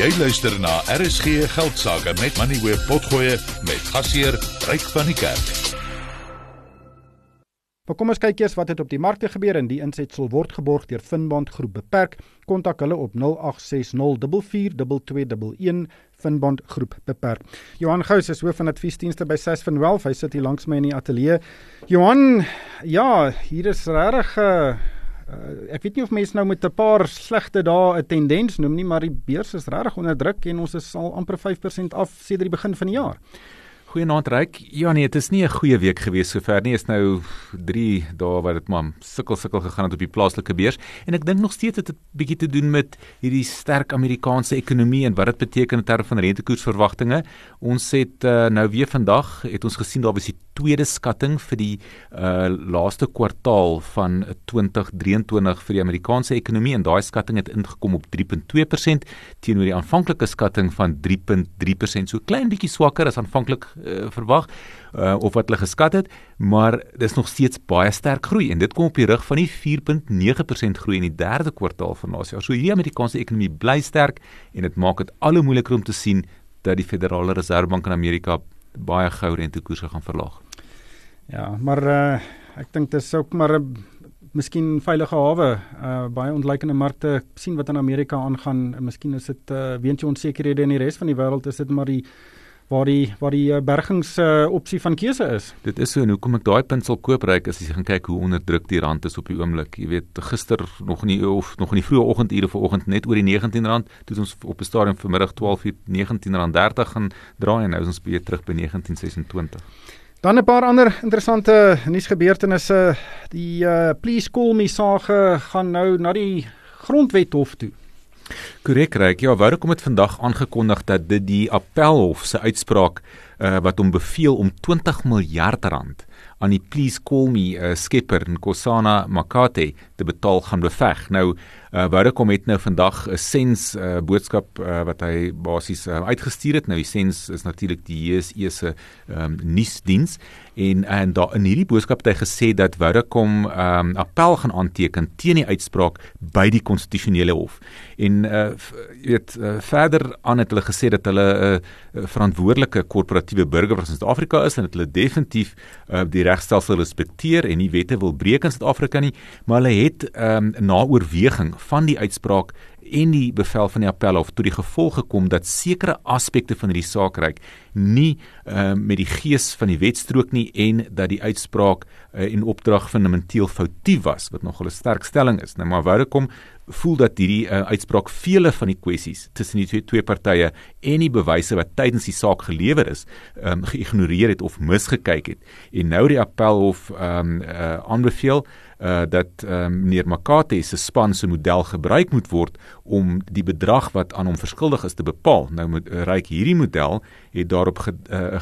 Jy luister na RSG Geldsaake met Money Web Potgoe met gasheer Ryk van die Kerk. Maar kom ons kyk eers wat het op die markte gebeur en die insetsel word geborg deur Finbond Groep Beperk. Kontak hulle op 0860442211 Finbond Groep Beperk. Johan Gous is hoof van adviesdienste by Sasfin Wealth. Hy sit hier langs my in die ateljee. Johan, ja, hier is regtig 'n uh, uh, ek weet nie of mense nou met 'n paar slegte dae 'n tendens noem nie, maar die beurs is regtig onder druk en ons is al amper 5% af sedert die begin van die jaar. Goeienaand Ryk. Ja nee, dit is nie 'n goeie week gewees sover nie. Is nou 3 dae wat dit maar sukkel sukkel gegaan het op die plaaslike beurs en ek dink nog steeds het dit 'n bietjie te doen met hierdie sterk Amerikaanse ekonomie en wat dit beteken in terme van rentekoersverwagtinge. Ons het uh, nou weer vandag het ons gesien daar was die tweede skatting vir die uh, laaste kwartaal van 2023 vir die Amerikaanse ekonomie en daai skatting het ingekom op 3.2% teenoor die aanvanklike skatting van 3.3%. So klein bietjie swakker as aanvanklik uh, verwag uh, of wat hulle geskat het, maar dis nog steeds baie sterk groei en dit kom op die rug van die 4.9% groei in die derde kwartaal van laas jaar. So hierdie Amerikaanse ekonomie bly sterk en dit maak dit al hoe moeiliker om te sien dat die Federale Reservebank in Amerika baie gou rentekoerse gaan verlaag. Ja, maar uh, ek dink dis ook maar 'n miskien veilige hawe. Uh baie ontlikeende markte sien wat in Amerika aangaan. Miskien is dit uh weens onsekerhede in die res van die wêreld is dit maar die waar die waar die eh, bergings uh, opsie van keuse is. Dit is so en hoekom ek daai punt sal koop ryk as jy gaan kyk hoe onderdruk die rand is op die oomblik. Jy weet gister nog nie of nog in die vroeë oggendure vanoggend net oor die R19, toe ons op 'n stadium vanmiddag 12:00 R19.30 gaan draai en nou is ons weer terug by 19.26. Dan 'n paar ander interessante nuusgebeurtenisse. Die uh, Please Call Me sage gaan nou na die grondwethof toe. Korrek, reg. Ja, Vodacom het vandag aangekondig dat dit die appelhof se uitspraak uh, wat hom beveel om 20 miljard rand aan die Please Call Me uh, skepper Nkosana Makate te betaal gaan beveg. Nou uh, Vodacom het nou vandag 'n sens uh, boodskap uh, wat hy basies uh, uitgestuur het. Nou die sens is natuurlik die JSE se um, nuusdiens en en daar in hierdie boodskap het hy gesê dat Vodacom um, appel gaan aanteken teen die uitspraak by die konstitusionele hof. En uh, jy weet uh, verder aan het hulle gesê dat hulle 'n uh, verantwoordelike korporatiewe burger van Suid-Afrika is en dat hulle definitief uh, die regstelsel respekteer en nie wette wil breek in Suid-Afrika nie, maar hulle het um, na oorweging van die uitspraak en die bevel van die appelhof tot die gevolg gekom dat sekere aspekte van hierdie saak reik nie uh, met die gees van die wet strook nie en dat die uitspraak uh, en opdrag fundamenteel foutief was wat nogal 'n sterk stelling is. Nou maar wou kom voel dat hierdie uh, uitspraak vele van die kwessies tussen die twee, twee partye en die bewyse wat tydens die saak gelewer is, um, geïgnoreer het of misgekyk het. En nou die appelhof um, uh, aanbeveel dat uh, meneer Makate se span se model gebruik moet word om die bedrag wat aan hom verskuldig is te bepaal. Nou moet uh, ryk hierdie model het daarop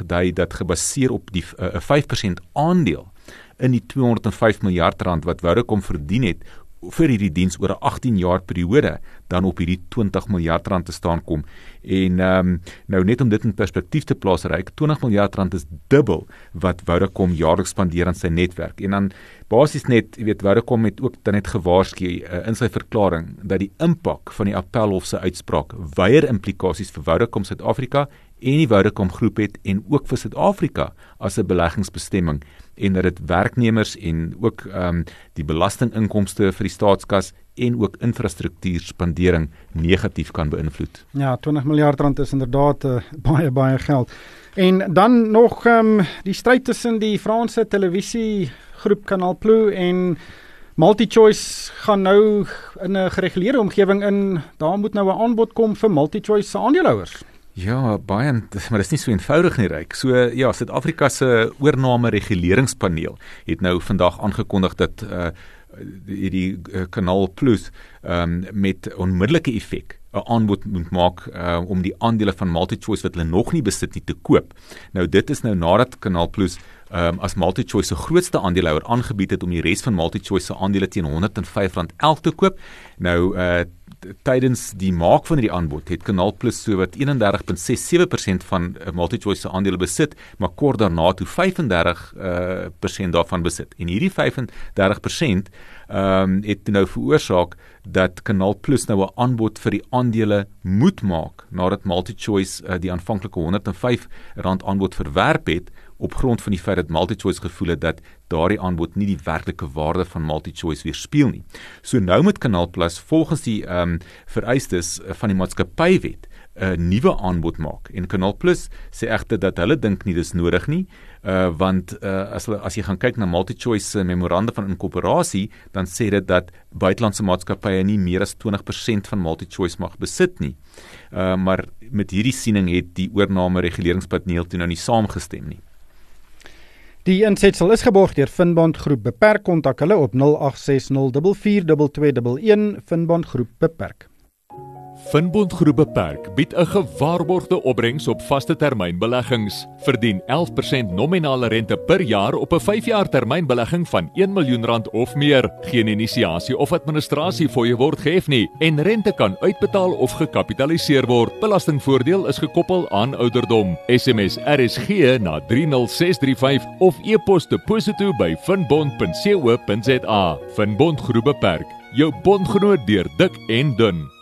gedui uh, dat gebaseer op die uh, 5% aandeel in die 205 miljard rand wat Vodacom verdien het vir hierdie diens oor 'n 18 jaar periode dan op hierdie 20 miljard rand te staan kom. En ehm um, nou net om dit in perspektief te plaas, ryk 20 miljard rand is dubbel wat Vodacom jaarliks spandeer aan sy netwerk. En dan basies net, jy weet, Vodacom het ook dan net gewaarsku uh, in sy verklaring dat die impak van die appelhof se uitspraak weier implikasies vir Vodacom Suid-Afrika en die Vodacom groep het en ook vir Suid-Afrika as 'n beleggingsbestemming en dat dit werknemers en ook ehm um, die belastinginkomste vir die staatskas en ook infrastruktuurspandering negatief kan beïnvloed. Ja, 20 miljard rand is inderdaad uh, baie baie geld. En dan nog ehm um, die stryd tussen die Franse televisie groep Canal Plus en MultiChoice gaan nou in 'n gereguleerde omgewing in. Daar moet nou 'n aanbod kom vir MultiChoice se aandeelhouers. Ja, baie, maar dit is nie so eenvoudig nie, ryk. So ja, Suid-Afrika se oorname reguleringspaneel het nou vandag aangekondig dat uh hierdie uh, Kanaal Plus um met onmiddellike effek 'n aanbod moet maak uh, om die aandele van MultiChoice wat hulle nog nie besit nie te koop. Nou dit is nou nadat Kanaal Plus um, as MultiChoice se grootste aandeelhouer aangebied het om die res van MultiChoice se aandele teen R105 elk te koop. Nou uh tydens die maak van hierdie aanbod het Kanaal Plus so wat 31.67% van uh, MultiChoice se aandele besit, maar kort daarna toe 35% uh, daarvan besit. En hierdie 35% ehm um, het nou veroorsaak dat Kanaal Plus nou 'n aanbod vir die aandele moet maak nadat MultiChoice uh, die aanvanklike R105 aanbod verwerp het op grond van die feit dat MultiChoice gevoel het dat daardie aanbod nie die werklike waarde van MultiChoice weerspieël nie. So nou met Kanaal Plus volgens die ehm um, vereistes van die maatskappywet 'n nuwe aanbod maak. En Kanaal Plus sê egter dat hulle dink nie dis nodig nie, uh want uh as hulle as jy gaan kyk na MultiChoice se memoranda van inkorporasie, dan sê dit dat buitelandse maatskappye nie meer as 20% van MultiChoice mag besit nie. Uh maar met hierdie siening het die oorname reguleringspaneel toe nou nie saamgestem nie. Die insetsel is geborg deur Finbond Groep. Beperk kontak hulle op 0860442211 Finbond Groep beperk. Finbond Groep Beperk bied 'n gewaarborgde opbrengs op vaste termynbeleggings. Verdien 11% nominale rente per jaar op 'n 5-jaar termynbelegging van 1 miljoen rand of meer. Geen inisiasie of administrasie fooie word gehef nie en rente kan uitbetaal of gekapitaliseer word. Belastingvoordeel is gekoppel aan ouderdom. SMS RSG na 30635 of e-pos deposito by finbond.co.za. Finbond Groep Beperk. Jou bondgenoot deur dik en dun.